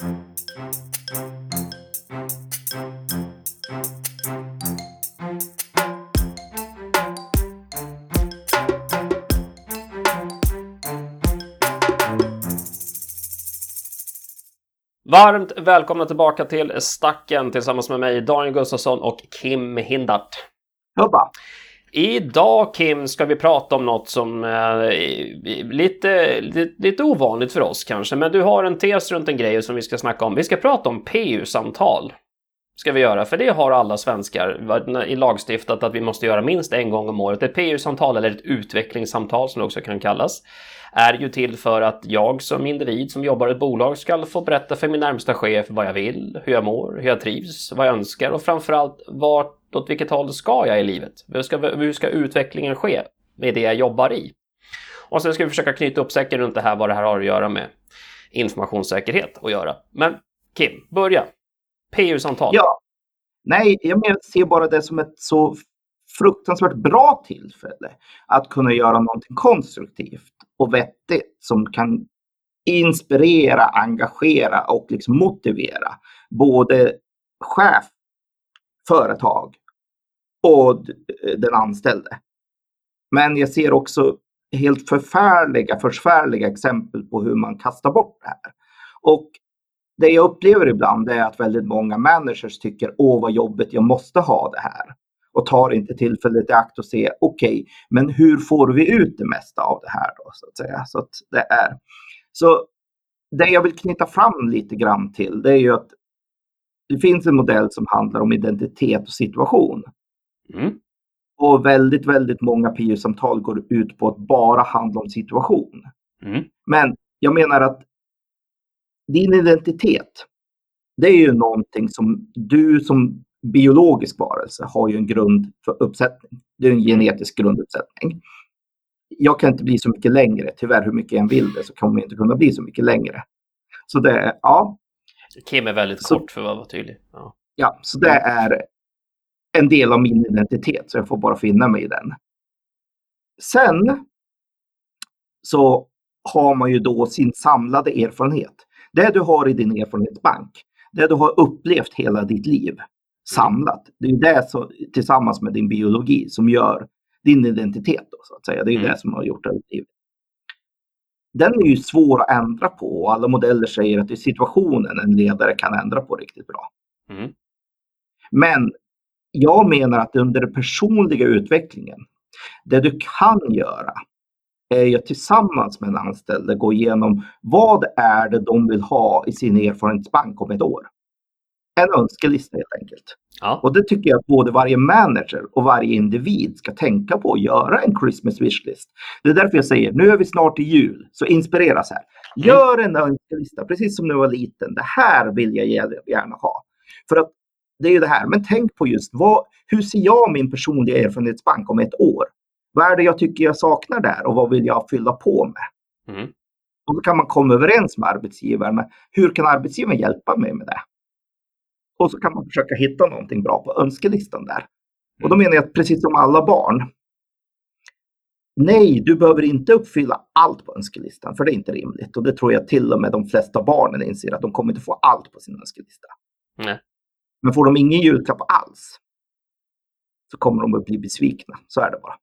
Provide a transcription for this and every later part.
Varmt välkomna tillbaka till Stacken tillsammans med mig Daniel Gustafsson och Kim Hindart. Hoppa. Idag Kim ska vi prata om något som eh, är lite, lite, lite ovanligt för oss kanske, men du har en tes runt en grej som vi ska snacka om. Vi ska prata om PU-samtal. Ska vi göra, för det har alla svenskar i lagstiftat att vi måste göra minst en gång om året. Ett PU-samtal eller ett utvecklingssamtal som det också kan kallas är ju till för att jag som individ som jobbar i ett bolag ska få berätta för min närmsta chef vad jag vill, hur jag mår, hur jag trivs, vad jag önskar och framförallt vart, åt vilket håll ska jag i livet? Hur ska, hur ska utvecklingen ske med det jag jobbar i? Och sen ska vi försöka knyta upp säcken runt det här, vad det här har att göra med informationssäkerhet att göra. Men Kim, börja. PU-samtal. Ja. Nej, jag ser bara det som ett så fruktansvärt bra tillfälle att kunna göra någonting konstruktivt och vettigt som kan inspirera, engagera och liksom motivera både chef, företag och den anställde. Men jag ser också helt förfärliga, förfärliga exempel på hur man kastar bort det här. Och det jag upplever ibland är att väldigt många managers tycker åh vad jobbigt, jag måste ha det här och tar inte tillfället i akt och ser okej, okay, men hur får vi ut det mesta av det här då så att säga. Så att det är. Så det jag vill knyta fram lite grann till det är ju att det finns en modell som handlar om identitet och situation. Mm. Och väldigt, väldigt många PU-samtal går ut på att bara handla om situation. Mm. Men jag menar att din identitet, det är ju någonting som du som biologisk varelse har ju en grund för uppsättning. Det är en genetisk grunduppsättning. Jag kan inte bli så mycket längre. Tyvärr, hur mycket jag än vill det så kommer jag inte kunna bli så mycket längre. Så det är, ja. Kim är väldigt så, kort för att vara tydlig. Ja. ja, så det är en del av min identitet, så jag får bara finna mig i den. Sen så har man ju då sin samlade erfarenhet. Det du har i din erfarenhetsbank, det du har upplevt hela ditt liv, samlat. Det är det som, tillsammans med din biologi som gör din identitet. Då, så att säga. Det är mm. det som har gjort det livet. Den är ju svår att ändra på och alla modeller säger att det är situationen en ledare kan ändra på riktigt bra. Mm. Men jag menar att under den personliga utvecklingen, det du kan göra är ju tillsammans med en anställd gå igenom vad är det de vill ha i sin erfarenhetsbank om ett år en önskelista helt enkelt. Ja. Och det tycker jag att både varje manager och varje individ ska tänka på att göra en Christmas wishlist. Det är därför jag säger, nu är vi snart i jul, så inspireras här. Mm. Gör en önskelista, precis som när du var liten. Det här vill jag gärna ha. För att det är ju det här, men tänk på just vad, hur ser jag min personliga erfarenhetsbank om ett år? Vad är det jag tycker jag saknar där och vad vill jag fylla på med? Mm. Och då kan man komma överens med arbetsgivaren. Hur kan arbetsgivaren hjälpa mig med det? Och så kan man försöka hitta någonting bra på önskelistan där. Och då mm. menar jag att precis som alla barn. Nej, du behöver inte uppfylla allt på önskelistan, för det är inte rimligt. Och det tror jag till och med de flesta barnen inser att de kommer inte få allt på sin önskelista. Nej. Men får de ingen julklapp alls så kommer de att bli besvikna. Så är det bara.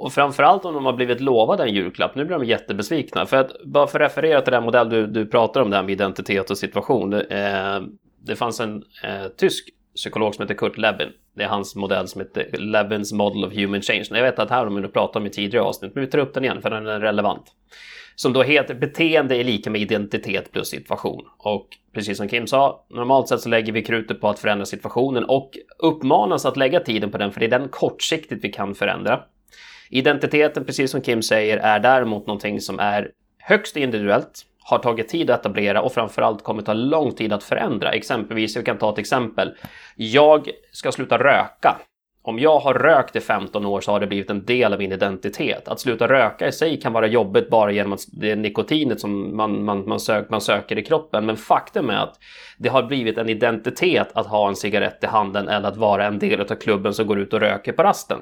Och framförallt om de har blivit lovade en julklapp, nu blir de jättebesvikna. För att bara för att referera till den modell du, du pratar om, det här med identitet och situation. Det, eh, det fanns en eh, tysk psykolog som heter Kurt Levin. Det är hans modell som heter Levins Model of Human Change. Jag vet att här har vi pratat om i tidigare avsnitt, men vi tar upp den igen för den är relevant. Som då heter beteende är lika med identitet plus situation. Och precis som Kim sa, normalt sett så lägger vi krutet på att förändra situationen och uppmanas att lägga tiden på den, för det är den kortsiktigt vi kan förändra. Identiteten, precis som Kim säger, är däremot någonting som är högst individuellt, har tagit tid att etablera och framförallt kommer ta lång tid att förändra. Exempelvis, vi kan ta ett exempel. Jag ska sluta röka. Om jag har rökt i 15 år så har det blivit en del av min identitet. Att sluta röka i sig kan vara jobbigt bara genom att det är nikotinet som man, man, man, sök, man söker i kroppen. Men faktum är att det har blivit en identitet att ha en cigarett i handen eller att vara en del av klubben som går ut och röker på rasten.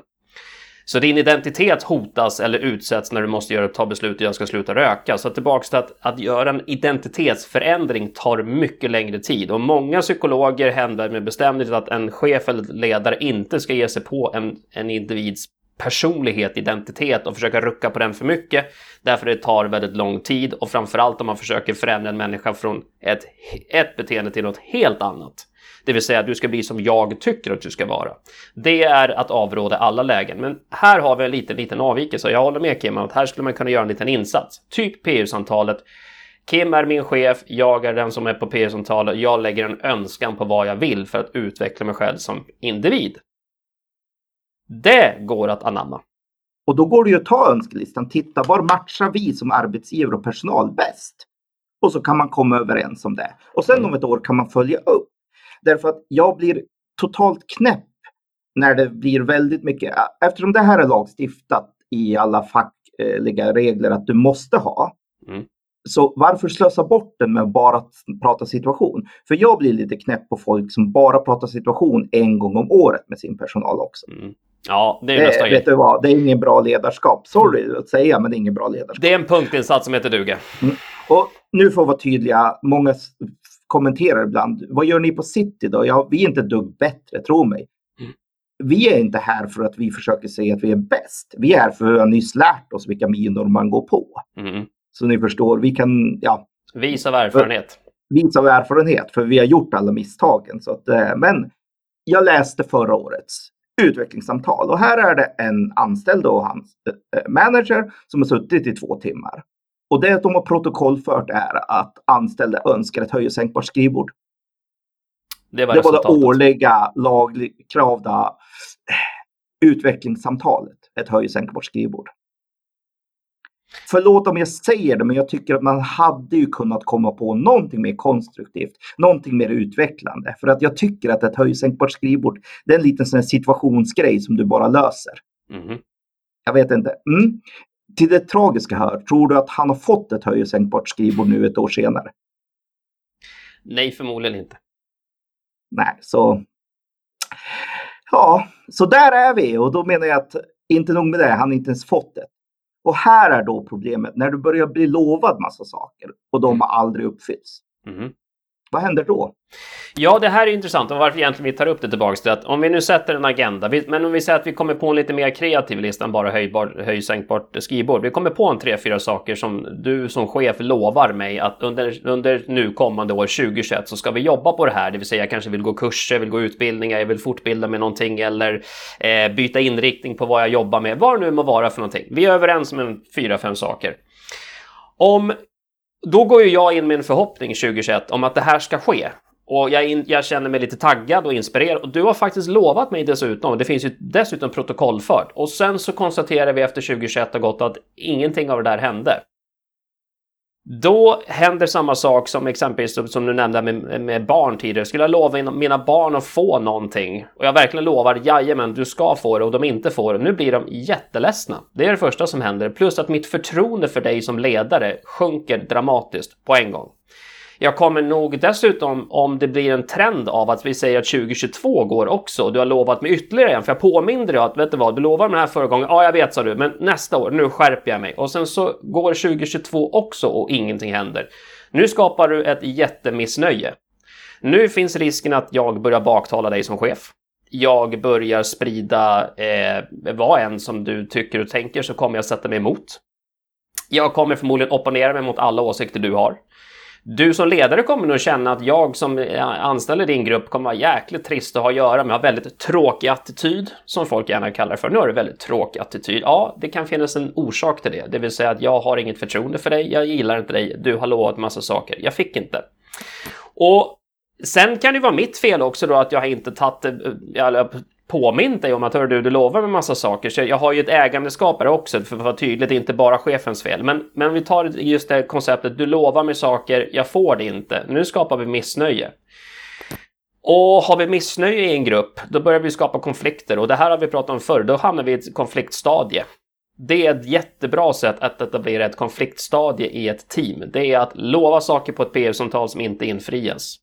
Så din identitet hotas eller utsätts när du måste göra, ta beslut och jag ska sluta röka. Så tillbaks till att, att göra en identitetsförändring tar mycket längre tid och många psykologer hävdar med bestämdhet att en chef eller ledare inte ska ge sig på en, en individs personlighet, identitet och försöka rucka på den för mycket. Därför det tar väldigt lång tid och framförallt om man försöker förändra en människa från ett, ett beteende till något helt annat. Det vill säga att du ska bli som jag tycker att du ska vara. Det är att avråda alla lägen. Men här har vi en liten, liten avvikelse. Jag håller med Kim om att här skulle man kunna göra en liten insats. Typ PU-samtalet. Kim är min chef, jag är den som är på PU-samtalet. Jag lägger en önskan på vad jag vill för att utveckla mig själv som individ. Det går att anamma. Och då går det ju att ta önskelistan. Titta, var matchar vi som arbetsgivare och personal bäst? Och så kan man komma överens om det. Och sen om ett år kan man följa upp. Därför att jag blir totalt knäpp när det blir väldigt mycket. Eftersom det här är lagstiftat i alla fackliga regler att du måste ha. Mm. Så varför slösa bort den med att bara prata situation? För jag blir lite knäpp på folk som bara pratar situation en gång om året med sin personal också. Mm. Ja, det är nästa grej. Vet du vad, det är ingen bra ledarskap. Sorry att säga, men det är ingen bra ledarskap. Det är en punktinsats som heter duga. Mm. Och nu får vi vara tydliga. Många kommenterar ibland. Vad gör ni på City då? Ja, vi är inte ett dugg bättre, tro mig. Mm. Vi är inte här för att vi försöker säga att vi är bäst. Vi är här för att vi har nyss lärt oss vilka minor man går på. Mm. Så ni förstår, vi kan, ja. Vis av erfarenhet. Vis av erfarenhet, för vi har gjort alla misstagen. Så att, eh, men jag läste förra årets utvecklingssamtal. Och här är det en anställd och hans eh, manager som har suttit i två timmar. Och det de har protokollfört är att anställda önskar ett höj och sänkbart skrivbord. Det var, det, var det årliga lagkravda eh, utvecklingssamtalet, ett höj och sänkbart skrivbord. Förlåt om jag säger det, men jag tycker att man hade ju kunnat komma på någonting mer konstruktivt, någonting mer utvecklande. För att jag tycker att ett höjsänkbart skrivbord, det är en liten sån situationsgrej som du bara löser. Mm. Jag vet inte. Mm. Till det tragiska här, tror du att han har fått ett höjsänkbart skrivbord nu ett år senare? Nej, förmodligen inte. Nej, så... Ja, så där är vi och då menar jag att inte nog med det, han har inte ens fått det. Och här är då problemet, när du börjar bli lovad massa saker och de har aldrig uppfyllts. Mm. Vad händer då? Ja, det här är intressant och varför egentligen vi tar upp det tillbaks till att om vi nu sätter en agenda, men om vi säger att vi kommer på en lite mer kreativ lista än bara höjbar, höjsänkbart skrivbord. Vi kommer på en tre, fyra saker som du som chef lovar mig att under, under nu kommande år 2021 så ska vi jobba på det här, det vill säga jag kanske vill gå kurser, vill gå utbildningar, jag vill fortbilda mig någonting eller eh, byta inriktning på vad jag jobbar med, vad det nu må vara för någonting. Vi är överens om en fyra, fem saker. Om då går ju jag in med en förhoppning 2021 om att det här ska ske. Och jag, in, jag, känner mig lite taggad och inspirerad. Och du har faktiskt lovat mig dessutom, det finns ju dessutom protokollfört. Och sen så konstaterar vi efter 2021 har gått att ingenting av det där hände. Då händer samma sak som exempelvis som du nämnde med, med barn tidigare. Skulle jag lova mina barn att få någonting och jag verkligen lovar jajamän, du ska få det och de inte får det. Nu blir de jätteledsna. Det är det första som händer. Plus att mitt förtroende för dig som ledare sjunker dramatiskt på en gång. Jag kommer nog dessutom, om det blir en trend av att vi säger att 2022 går också, och du har lovat mig ytterligare en, för jag påminner dig att, vet du vad, du lovade mig det här förra gången, ja jag vet sa du, men nästa år, nu skärper jag mig. Och sen så går 2022 också och ingenting händer. Nu skapar du ett jättemissnöje. Nu finns risken att jag börjar baktala dig som chef. Jag börjar sprida eh, vad än som du tycker och tänker så kommer jag sätta mig emot. Jag kommer förmodligen opponera mig mot alla åsikter du har. Du som ledare kommer nog känna att jag som anställer din grupp kommer vara jäkligt trist att ha att göra med. Har väldigt tråkig attityd, som folk gärna kallar det för. Nu har du väldigt tråkig attityd. Ja, det kan finnas en orsak till det. Det vill säga att jag har inget förtroende för dig, jag gillar inte dig, du har lovat massa saker. Jag fick inte. Och Sen kan det vara mitt fel också då att jag inte tagit, eh, påmint dig om att hör du, du lovar med massa saker. Så jag har ju ett ägandeskap här också för att vara tydligt, det är inte bara chefens fel. Men, men vi tar just det konceptet, du lovar mig saker, jag får det inte. Nu skapar vi missnöje. Och har vi missnöje i en grupp, då börjar vi skapa konflikter och det här har vi pratat om förr, då hamnar vi i ett konfliktstadie. Det är ett jättebra sätt att etablera ett konfliktstadie i ett team. Det är att lova saker på ett PR-samtal som inte infrias.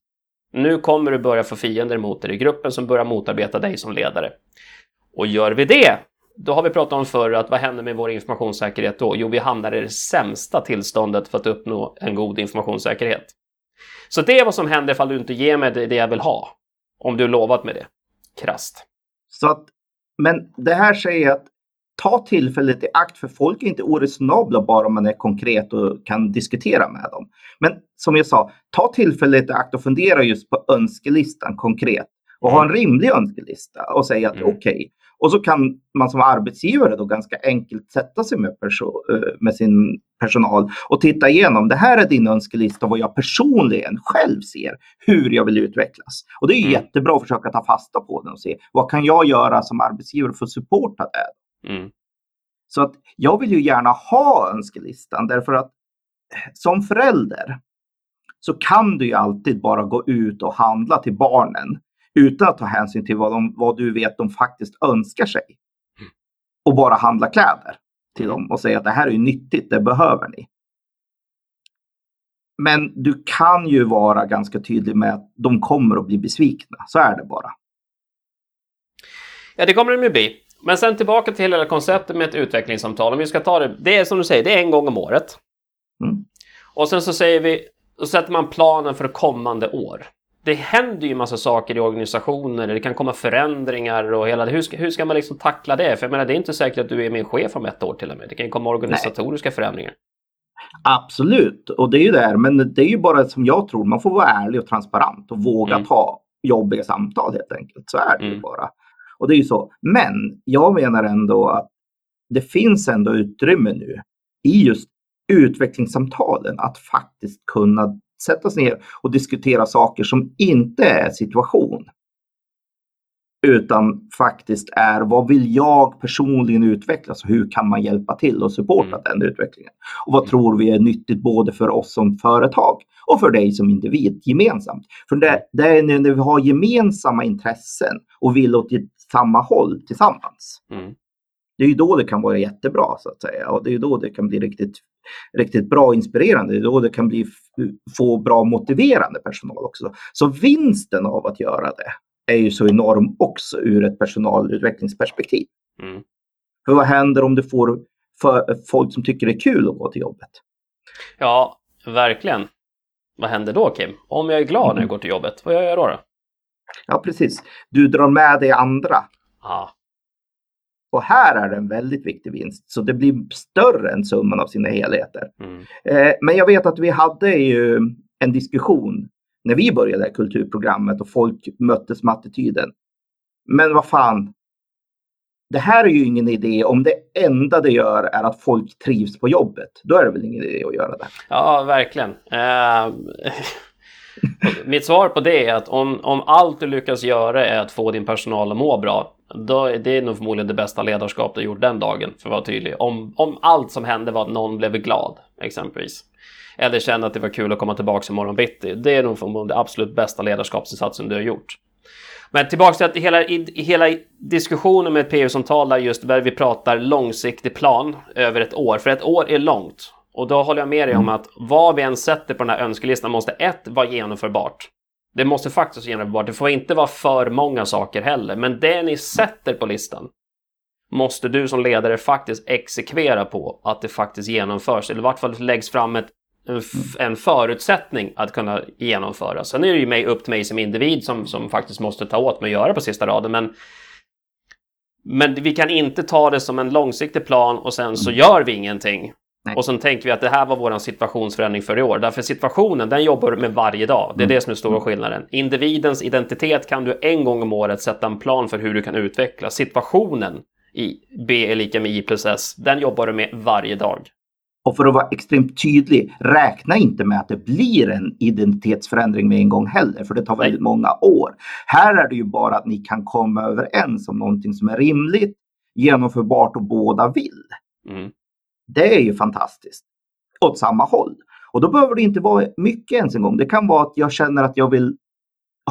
Nu kommer du börja få fiender mot dig i gruppen som börjar motarbeta dig som ledare. Och gör vi det, då har vi pratat om förr att vad händer med vår informationssäkerhet då? Jo, vi hamnar i det sämsta tillståndet för att uppnå en god informationssäkerhet. Så det är vad som händer ifall du inte ger mig det jag vill ha. Om du lovat med det. Krast. Så att, men det här säger att ta tillfället i akt för folk är inte oresonabla bara om man är konkret och kan diskutera med dem. Men som jag sa, ta tillfället i akt och fundera just på önskelistan konkret och ha en mm. rimlig önskelista och säga att mm. okej, okay. och så kan man som arbetsgivare då ganska enkelt sätta sig med, eh, med sin personal och titta igenom. Det här är din önskelista vad jag personligen själv ser hur jag vill utvecklas. Och det är mm. jättebra att försöka ta fasta på den och se vad kan jag göra som arbetsgivare för att supporta det. Mm. Så att jag vill ju gärna ha önskelistan därför att som förälder så kan du ju alltid bara gå ut och handla till barnen utan att ta hänsyn till vad, de, vad du vet de faktiskt önskar sig. Och bara handla kläder till dem och säga att det här är nyttigt, det behöver ni. Men du kan ju vara ganska tydlig med att de kommer att bli besvikna. Så är det bara. Ja, det kommer de ju bli. Men sen tillbaka till hela konceptet med ett utvecklingssamtal. Om vi ska ta det, det är som du säger, det är en gång om året. Mm. Och sen så säger vi, då sätter man planen för kommande år. Det händer ju massa saker i organisationer, det kan komma förändringar och hela det. Hur ska, hur ska man liksom tackla det? För jag menar, det är inte säkert att du är min chef om ett år till och med. Det kan ju komma organisatoriska Nej. förändringar. Absolut, och det är ju det. Men det är ju bara som jag tror, man får vara ärlig och transparent och våga mm. ta jobbiga samtal helt enkelt. Så är det mm. ju bara. Och det är ju så. Men jag menar ändå att det finns ändå utrymme nu i just utvecklingssamtalen att faktiskt kunna sätta sig ner och diskutera saker som inte är situation. Utan faktiskt är vad vill jag personligen utvecklas och hur kan man hjälpa till och supporta mm. den utvecklingen? Och vad mm. tror vi är nyttigt både för oss som företag och för dig som individ gemensamt? För det, det är när vi har gemensamma intressen och vill åt samma håll tillsammans. Mm. Det är ju då det kan vara jättebra så att säga och det är då det kan bli riktigt, riktigt bra och inspirerande. Det är då det kan bli, få bra motiverande personal också. Så vinsten av att göra det är ju så enorm också ur ett personalutvecklingsperspektiv. Mm. För vad händer om du får folk som tycker det är kul att gå till jobbet? Ja, verkligen. Vad händer då Kim? Om jag är glad mm. när jag går till jobbet, vad gör jag då? då? Ja, precis. Du drar med dig andra. Ja. Och här är det en väldigt viktig vinst, så det blir större än summan av sina helheter. Mm. Eh, men jag vet att vi hade ju en diskussion när vi började kulturprogrammet och folk möttes med attityden. Men vad fan, det här är ju ingen idé om det enda det gör är att folk trivs på jobbet. Då är det väl ingen idé att göra det. Ja, verkligen. Uh, mitt svar på det är att om, om allt du lyckas göra är att få din personal att må bra, då är det nog förmodligen det bästa ledarskap du gjort den dagen, för att vara tydlig. Om, om allt som hände var att någon blev glad, exempelvis. Eller kände att det var kul att komma tillbaka imorgon bitti. Det är nog förmodligen det absolut bästa ledarskapsinsatsen du har gjort. Men tillbaka till att hela, hela diskussionen med ett PU-samtal där just där vi pratar långsiktig plan över ett år. För ett år är långt. Och då håller jag med dig om mm. att vad vi än sätter på den här önskelistan måste ett vara genomförbart. Det måste faktiskt vara genomförbart. Det får inte vara för många saker heller. Men det ni sätter på listan måste du som ledare faktiskt exekvera på att det faktiskt genomförs. Eller i vart fall läggs fram ett, en förutsättning att kunna genomföra. Sen är det ju mig, upp till mig som individ som, som faktiskt måste ta åt mig och göra på sista raden. Men, men vi kan inte ta det som en långsiktig plan och sen så gör vi ingenting. Nej. Och sen tänker vi att det här var vår situationsförändring för i år. Därför situationen, den jobbar du med varje dag. Det är mm. det som är stora skillnaden. Individens identitet kan du en gång om året sätta en plan för hur du kan utveckla. Situationen i B är lika med I plus S, den jobbar du med varje dag. Och för att vara extremt tydlig, räkna inte med att det blir en identitetsförändring med en gång heller, för det tar väldigt Nej. många år. Här är det ju bara att ni kan komma överens om någonting som är rimligt, genomförbart och båda vill. Mm. Det är ju fantastiskt. Åt samma håll. Och då behöver det inte vara mycket ens en gång. Det kan vara att jag känner att jag vill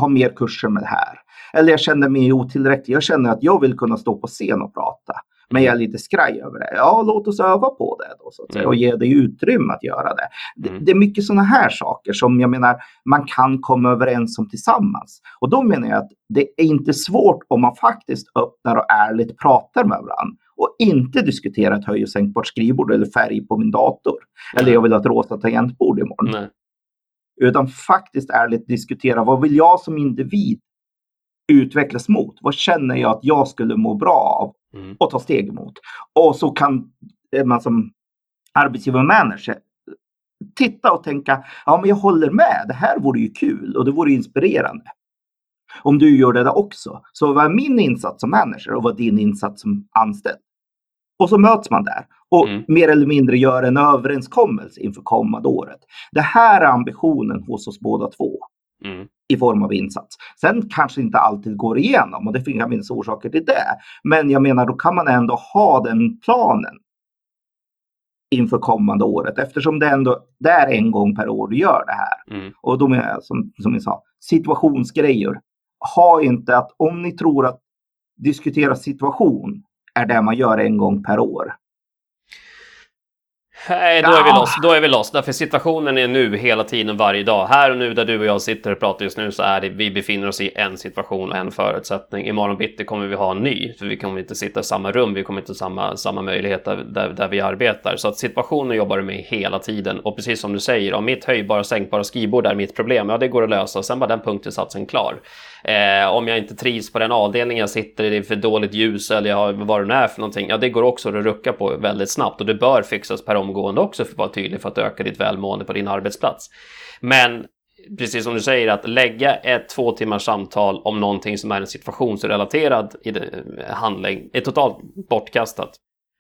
ha mer kurser med det här. Eller jag känner mig otillräcklig. Jag känner att jag vill kunna stå på scen och prata. Men jag är lite skraj över det. Ja, låt oss öva på det då, så att säga, mm. och ge dig utrymme att göra det. Det, mm. det är mycket sådana här saker som jag menar man kan komma överens om tillsammans. Och då menar jag att det är inte svårt om man faktiskt öppnar och ärligt pratar med varandra och inte diskutera ett höj och sänkbart skrivbord eller färg på min dator. Nej. Eller jag vill ha ett rosa tangentbord imorgon. Nej. Utan faktiskt ärligt diskutera vad vill jag som individ utvecklas mot? Vad känner jag att jag skulle må bra av Mm. och ta steg emot? Och så kan eh, man som arbetsgivare och manager titta och tänka, ja men jag håller med, det här vore ju kul och det vore inspirerande. Om du gör det där också, så vad är min insats som manager och vad är din insats som anställd? Och så möts man där och Mm. mer eller mindre gör en överenskommelse inför kommande året. Det här är ambitionen hos oss båda två Mm. i form av insats. Sen kanske inte alltid går igenom och det kan finnas orsaker till det. Men jag menar, då kan man ändå ha den planen inför kommande året eftersom det ändå det är en gång per år du gör det här. Mm. Och de är som, som ni sa, situationsgrejer. Ha inte att om ni tror att diskutera situation är det man gör en gång per år. Nej, då är vi loss. Då är vi loss. Därför situationen är nu hela tiden varje dag. Här och nu där du och jag sitter och pratar just nu så är det vi befinner oss i en situation och en förutsättning. Imorgon bitti kommer vi ha en ny, för vi kommer inte sitta i samma rum. Vi kommer inte ha samma, samma möjlighet där, där, där vi arbetar. Så att situationen jobbar du med hela tiden. Och precis som du säger, om mitt höjbara och sänkbara skrivbord är mitt problem, ja det går att lösa. Sen var den punktinsatsen klar. Eh, om jag inte trivs på den avdelningen jag sitter i, det är för dåligt ljus eller jag har, vad det nu är för någonting, ja det går också att rucka på väldigt snabbt och det bör fixas per omgående också för att vara tydlig för att öka ditt välmående på din arbetsplats. Men precis som du säger, att lägga ett två timmars samtal om någonting som är en situationsrelaterad handling är totalt bortkastat.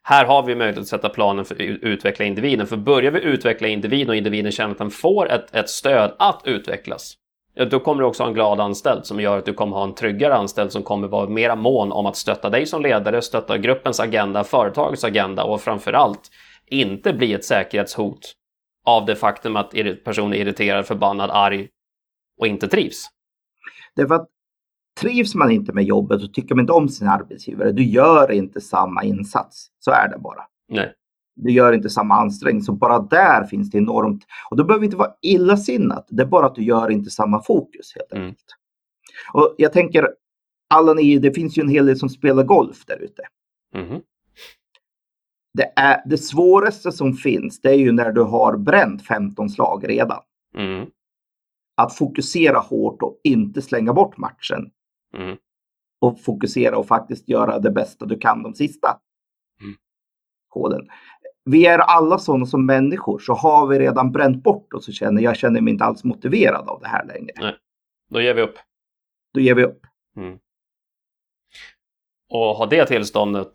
Här har vi möjlighet att sätta planen för att utveckla individen. För börjar vi utveckla individen och individen känner att den får ett, ett stöd att utvecklas, ja, då kommer du också ha en glad anställd som gör att du kommer ha en tryggare anställd som kommer vara mera mån om att stötta dig som ledare, stötta gruppens agenda, företagets agenda och framförallt inte bli ett säkerhetshot av det faktum att personen är irriterad, förbannad, arg och inte trivs. Därför att trivs man inte med jobbet och tycker man inte om sin arbetsgivare, du gör inte samma insats. Så är det bara. Nej. Du gör inte samma ansträngning. Så bara där finns det enormt. Och då behöver det inte vara illasinnat. Det är bara att du gör inte samma fokus helt Mm. enkelt. Och jag tänker, alla ni, det finns ju en hel del som spelar golf där ute. Mhm. Det, är, det svåraste som finns, det är ju när du har bränt 15 slag redan. Mm. Att fokusera hårt och inte slänga bort matchen. Mm. och fokusera och faktiskt göra det bästa du kan de sista Mm. hålen. Vi är alla sådana som människor, så har vi redan bränt bort oss och känner jag känner mig inte alls motiverad av det här längre. Då ger vi upp. Då ger vi upp. Mm. Och ha det tillståndet.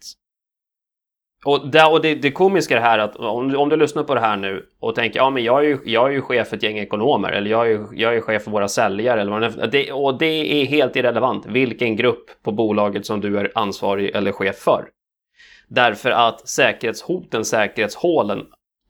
Och, det, och det, det komiska är det här att om, om du lyssnar på det här nu och tänker ja men jag är ju, jag är ju chef för ett gäng ekonomer eller jag är ju, jag är chef för våra säljare eller vad det. Det, och det är helt irrelevant vilken grupp på bolaget som du är ansvarig eller chef för. Därför att säkerhetshoten, säkerhetshålen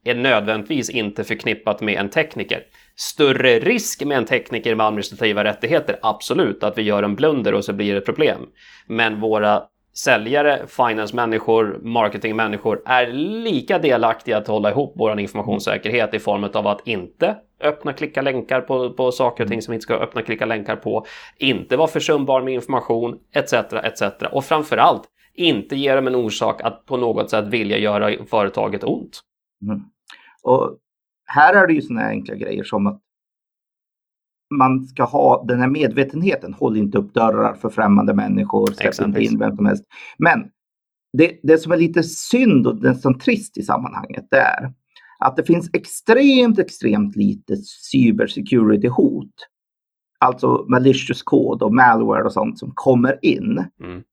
är nödvändigtvis inte förknippat med en tekniker. Större risk med en tekniker med administrativa rättigheter, absolut, att vi gör en blunder och så blir det ett problem. Men våra säljare, finance-människor, marketing-människor är lika delaktiga att hålla ihop vår informationssäkerhet i form av att inte öppna klicka länkar på, på saker och ting som inte ska öppna klicka länkar på, inte vara försumbar med information, etc. etc. Och framförallt inte ge dem en orsak att på något sätt vilja göra företaget ont. Mm. Och här är det ju sådana enkla grejer som att man ska ha den här medvetenheten. Håll inte upp dörrar för främmande människor. Släpp inte in vem som helst. Men det, det som är lite synd och nästan trist i sammanhanget det är att det finns extremt, extremt lite cybersecurity-hot. Alltså malicious code och malware och sånt som kommer in Mm.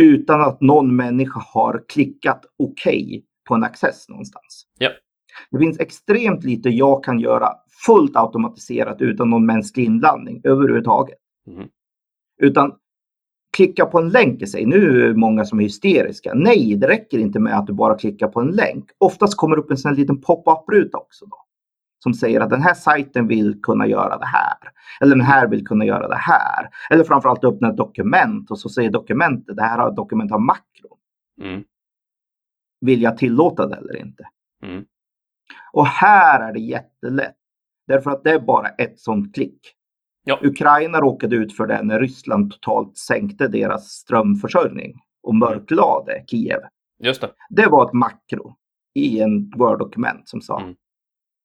Utan att någon människa har klickat okej på en access någonstans. Ja. Det finns extremt lite jag kan göra fullt automatiserat utan någon mänsklig inblandning överhuvudtaget. Mm. Utan klicka på en länk i sig. Nu är det många som är hysteriska. Nej, det räcker inte med att du bara klickar på en länk. Oftast kommer det upp en sån liten pop-up-ruta också. Då, som säger att den här sajten vill kunna göra det här. Eller den här vill kunna göra det här. Eller framförallt öppna ett dokument och så säger dokumentet det här har dokument av makron. Mm. Vill jag tillåta det eller inte? Mm. Och här är det jättelätt. Därför att det är bara ett sånt klick. Ja. Ukraina råkade ut för det när Ryssland totalt sänkte deras strömförsörjning och mörklade Kiev. Just det. Det var ett makro i en Word-dokument som sa Mm.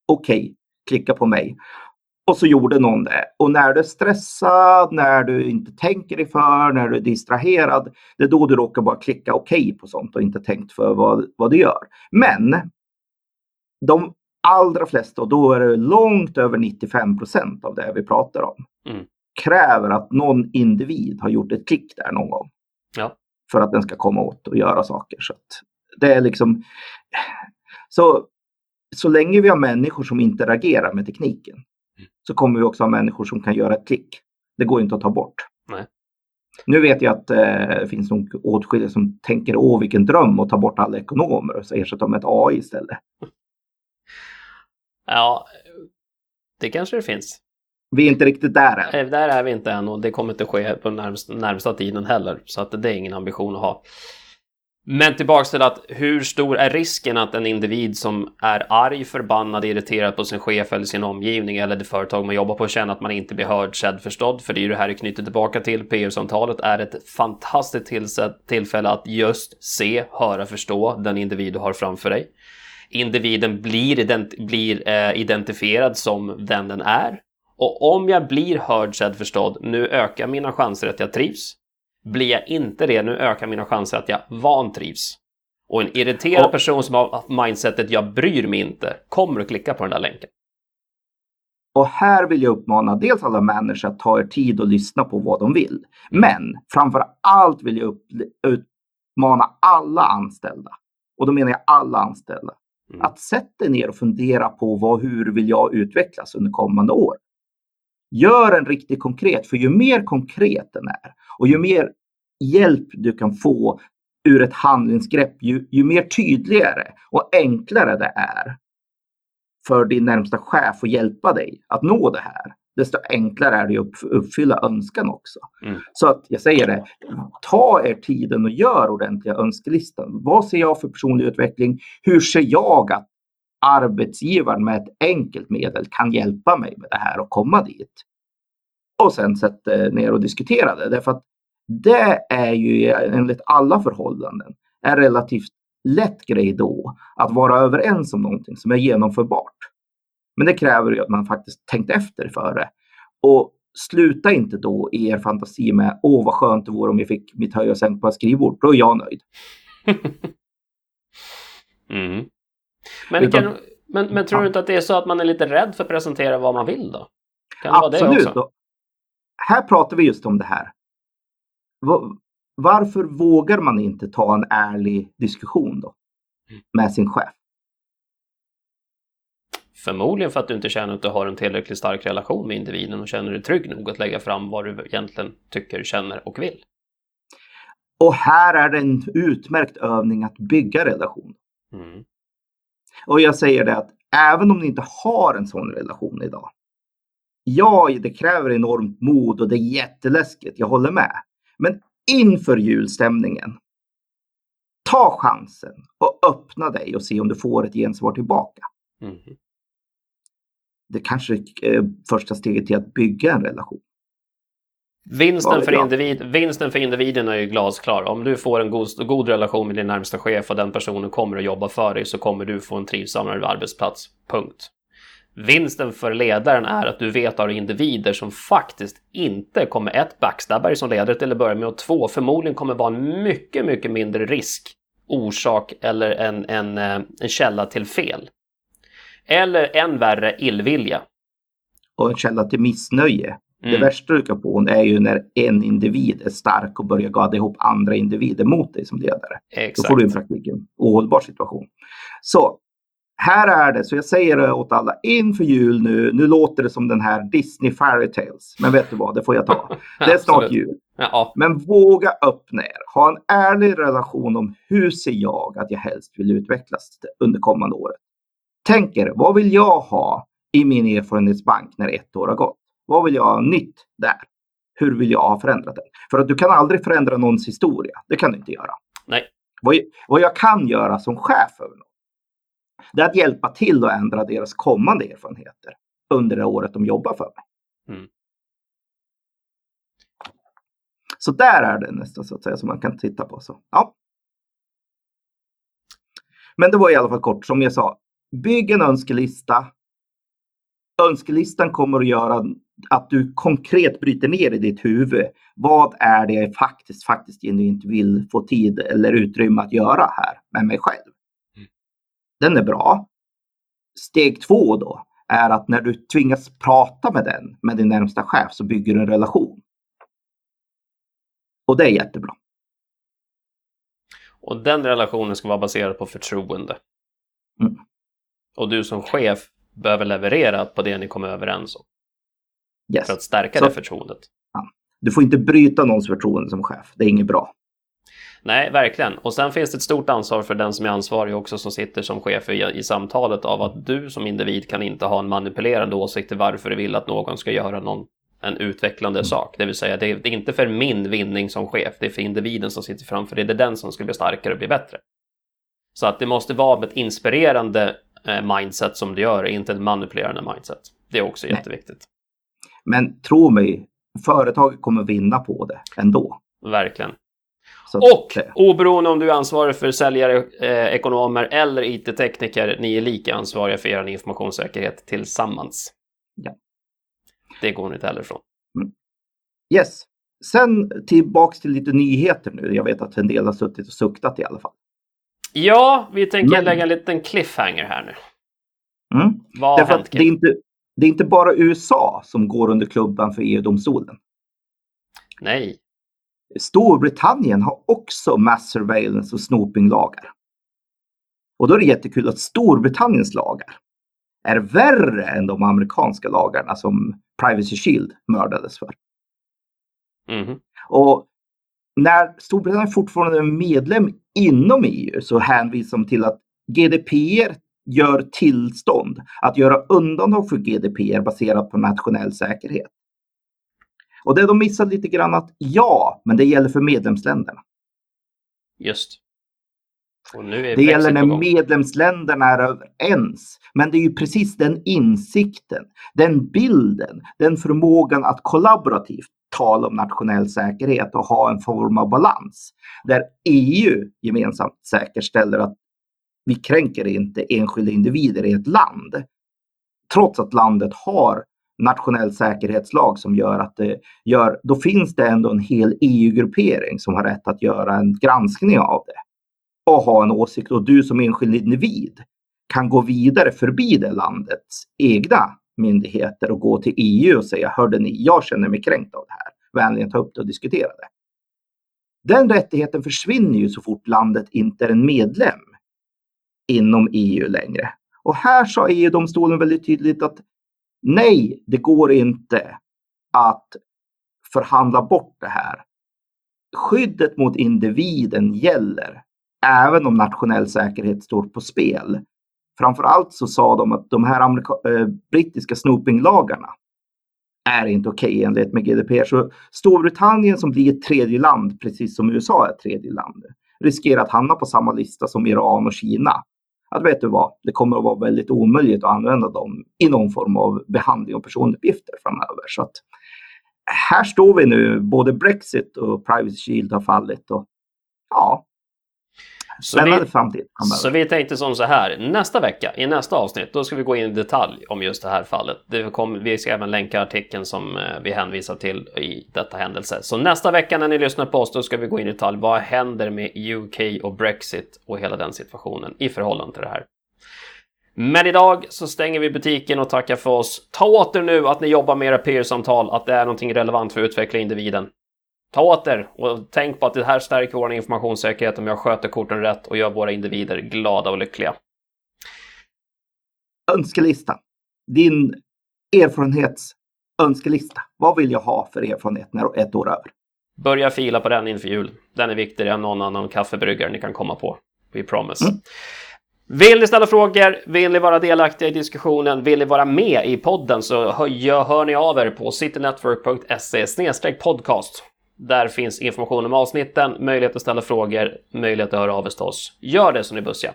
Okej, okay, klicka på mig. Och så gjorde någon det. Och när du är stressad, när du inte tänker dig för, när du är distraherad, det är då du råkar bara klicka okej okay på sånt och inte tänkt för vad, vad du gör. Men de allra flesta, och då är det långt över 95 procent av det vi pratar om, Mm. kräver att någon individ har gjort ett klick där någon gång. Ja. För att den ska komma åt och göra saker. Så det är liksom... Så, så länge vi har människor som interagerar med tekniken så kommer vi också ha människor som kan göra ett klick. Det går inte att ta bort. Nej. Nu vet jag att eh, det finns nog åtskilliga som tänker åh vilken dröm att ta bort alla ekonomer och ersätta dem med ett AI istället. Ja, det kanske det finns. Vi är inte riktigt där än. Där är vi inte än och det kommer inte ske på närmsta, närmsta tiden heller. Så att det är ingen ambition att ha. Men tillbaks till att hur stor är risken att en individ som är arg, förbannad, irriterad på sin chef eller sin omgivning eller det företag man jobbar på känner att man inte blir hörd, sedd, förstådd. För det är ju det här det knyter tillbaka till. PR-samtalet är ett fantastiskt tillfälle att just se, höra, förstå den individ du har framför dig. Individen blir, ident blir eh, identifierad som den den är. Och om jag blir hörd, sedd, förstådd, nu ökar mina chanser att jag trivs. Blir jag inte det, nu ökar mina chanser att jag vantrivs. Och en irriterad Och- person som har mindsetet jag bryr mig inte kommer att klicka på den där länken. Och här vill jag uppmana dels alla människor att ta er tid och lyssna på vad de vill. Men framför allt vill jag upp, uppmana alla anställda, och då menar jag alla anställda, Mm. att sätta er ner och fundera på vad, hur vill jag utvecklas under kommande år. Gör en riktigt konkret, för ju mer konkret den är och ju mer hjälp du kan få ur ett handlingsgrepp, ju, ju mer tydligare och enklare det är för din närmsta chef att hjälpa dig att nå det här, desto enklare är det att upp- uppfylla önskan också. Mm. Så att jag säger det, ta er tiden och gör ordentliga önskelistan. Vad ser jag för personlig utveckling? Hur ser jag att arbetsgivaren med ett enkelt medel kan hjälpa mig med det här och komma dit? Och sen sätta ner och diskutera det. Därför att det är ju enligt alla förhållanden en relativt lätt grej då att vara överens om någonting som är genomförbart. Men det kräver ju att man faktiskt tänkt efter före. Och sluta inte då i er fantasi med åh vad skönt det vore om jag fick mitt höj och sänk på ett skrivbord. Då är jag nöjd. Mm. Men, Utan- kan, men, men tror du inte att det är så att man är lite rädd för att presentera vad man vill då? Kan det vara det Absolut. Här pratar vi just om det här. Va- Varför vågar man inte ta en ärlig diskussion då? Med sin chef? Förmodligen för att du inte känner att du har en tillräckligt stark relation med individen och känner dig trygg nog att lägga fram vad du egentligen tycker, känner och vill. Och här är det en utmärkt övning att bygga relation. Mm. Och jag säger det att även om ni inte har en sån relation idag. Ja, det kräver enormt mod och det är jätteläskigt, jag håller med. Men inför julstämningen, ta chansen och öppna dig och se om du får ett gensvar tillbaka. Mm. Det kanske är första steget till att bygga en relation. Vinsten, för individ, vinsten för individen är ju glasklar. Om du får en god, god relation med din närmsta chef och den personen kommer att jobba för dig så kommer du få en trivsammare arbetsplats. Punkt. Vinsten för ledaren är att du vet av individer som faktiskt inte kommer ett backstabba dig som ledare till att börja med och två förmodligen kommer vara en mycket, mycket mindre risk, orsak eller en, en, eh, en källa till fel. Eller än värre illvilja. Och en källa till missnöje. Det Mm. värsta du kan få är ju när en individ är stark och börjar gadda ihop andra individer mot dig som ledare. Då Exakt. får du i praktiken ohållbar situation. Så här är det, så jag säger det åt alla inför jul nu. Nu låter det som den här Disney Fairy Tales. Men vet du vad, det får jag ta. Det är snart jul. Ja, Men våga öppna er. Ha en ärlig relation om hur ser jag att jag helst vill utvecklas under kommande året. Tänk er, vad vill jag ha i min erfarenhetsbank när ett år har gått? Vad vill jag ha nytt där? Hur vill jag ha förändrat den? För att du kan aldrig förändra någons historia. Det kan du inte göra. nej. Vad, vad jag kan göra som chef över någon, det är att hjälpa till att ändra deras kommande erfarenheter under det året de jobbar för mig. Mm. Så där är det nästan så att säga som man kan titta på. Så, ja. Men det var i alla fall kort som jag sa. Bygg en önskelista. Önskelistan kommer att göra att du konkret bryter ner i ditt huvud. Vad är det jag faktiskt, faktiskt genuint vill få tid eller utrymme att göra här med mig själv? Den är bra. Steg två då är att när du tvingas prata med den, med din närmsta chef, så bygger du en relation. Och det är jättebra. Och den relationen ska vara baserad på förtroende. Mm. Och du som chef behöver leverera på det ni kommer överens om. Yes. För att stärka Så- det förtroendet. Du får inte bryta någons förtroende som chef. Det är inget bra. Nej, verkligen. Och sen finns det ett stort ansvar för den som är ansvarig också som sitter som chef i, i samtalet av att du som individ kan inte ha en manipulerande åsikt till varför du vill att någon ska göra någon, en utvecklande sak. Det vill säga, det är, det är inte för min vinning som chef, det är för individen som sitter framför dig. Det är den som ska bli starkare och bli bättre. Så att det måste vara ett inspirerande eh, mindset som du gör, inte ett manipulerande mindset. Det är också Nej. jätteviktigt. Men tro mig, företaget kommer vinna på det ändå. Verkligen. Så Och det- oberoende om du är ansvarig för säljare, eh, ekonomer eller IT-tekniker, ni är lika ansvariga för er informationssäkerhet tillsammans. Ja. Det går ni inte heller ifrån. Yes. Sen tillbaks till lite nyheter nu. Jag vet att en del har suttit och suktat i alla fall. Ja, vi tänker Men- lägga en liten cliffhanger här nu. Mm. Vad har hänt? det är, inte, det är inte bara USA som går under klubban för EU-domstolen. Nej. Storbritannien har också mass surveillance och snoopinglagar. Och då är det jättekul att Storbritanniens lagar är värre än de amerikanska lagarna som Privacy Shield mördades för. Mhm. Och när Storbritannien fortfarande är medlem inom EU så hänvisar de till att GDPR gör tillstånd att göra undantag för GDPR baserat på nationell säkerhet. Och det de missar lite grann att ja, men det gäller för medlemsländerna. Just. Det gäller när medlemsländerna är överens. Men det är ju precis den insikten, den bilden, den förmågan att kollaborativt tala om nationell säkerhet och ha en form av balans. Där EU gemensamt säkerställer att vi kränker inte enskilda individer i ett land. Trots att landet har nationell säkerhetslag som gör att det gör, då finns det ändå en hel EU-gruppering som har rätt att göra en granskning av det och ha en åsikt och du som enskild individ kan gå vidare förbi det landets egna myndigheter och gå till EU och säga hörde ni, jag känner mig kränkt av det här. Vänligen ta upp det och diskutera det. Den rättigheten försvinner ju så fort landet inte är en medlem inom EU längre. Och här sa EU-domstolen väldigt tydligt att nej, det går inte att förhandla bort det här. Skyddet mot individen gäller även om nationell säkerhet står på spel. Framförallt så sa de att de här amerika- eh, brittiska snoopinglagarna är inte okej enligt med GDPR. Så Storbritannien som blir ett tredje land, precis som USA är ett tredje land, riskerar att hamna på samma lista som Iran och Kina. Att vet du vad, det kommer att vara väldigt omöjligt att använda dem i någon form av behandling av personuppgifter framöver. Så att här står vi nu, både Brexit och Privacy Shield har fallit. Och, ja, så vi, spännande framtid framöver. så vi tänkte som så här, nästa vecka, i nästa avsnitt, då ska vi gå in i detalj om just det här fallet. Det kommer, vi ska även länka artikeln som eh, vi hänvisar till i detta händelse. Så nästa vecka när ni lyssnar på oss, då ska vi gå in i detalj. Vad händer med UK och Brexit och hela den situationen i förhållande till det här? Men idag så stänger vi butiken och tackar för oss. Ta åt er nu att ni jobbar med era peer-samtal, att det är någonting relevant för att utveckla individen. Ta åt er och tänk på att det här stärker vår informationssäkerhet om jag sköter korten rätt och gör våra individer glada och lyckliga. Önskelista. Din erfarenhetsönskelista. Vad vill jag ha för erfarenhet när ett år är över? Börja fila på den inför jul. Den är viktigare än någon annan kaffebryggare ni kan komma på. We promise. Mm. Vill ni ställa frågor? Vill ni vara delaktiga i diskussionen? Vill ni vara med i podden så hör, hör ni av er på citynetwork.se podcast. Där finns information om avsnitten, möjlighet att ställa frågor, möjlighet att höra av sig till oss. Gör det så ni bussiga.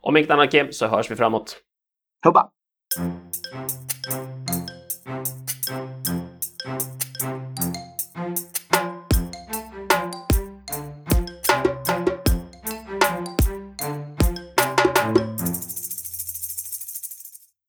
Om inte annat Kim, så hörs vi framåt. Hubba!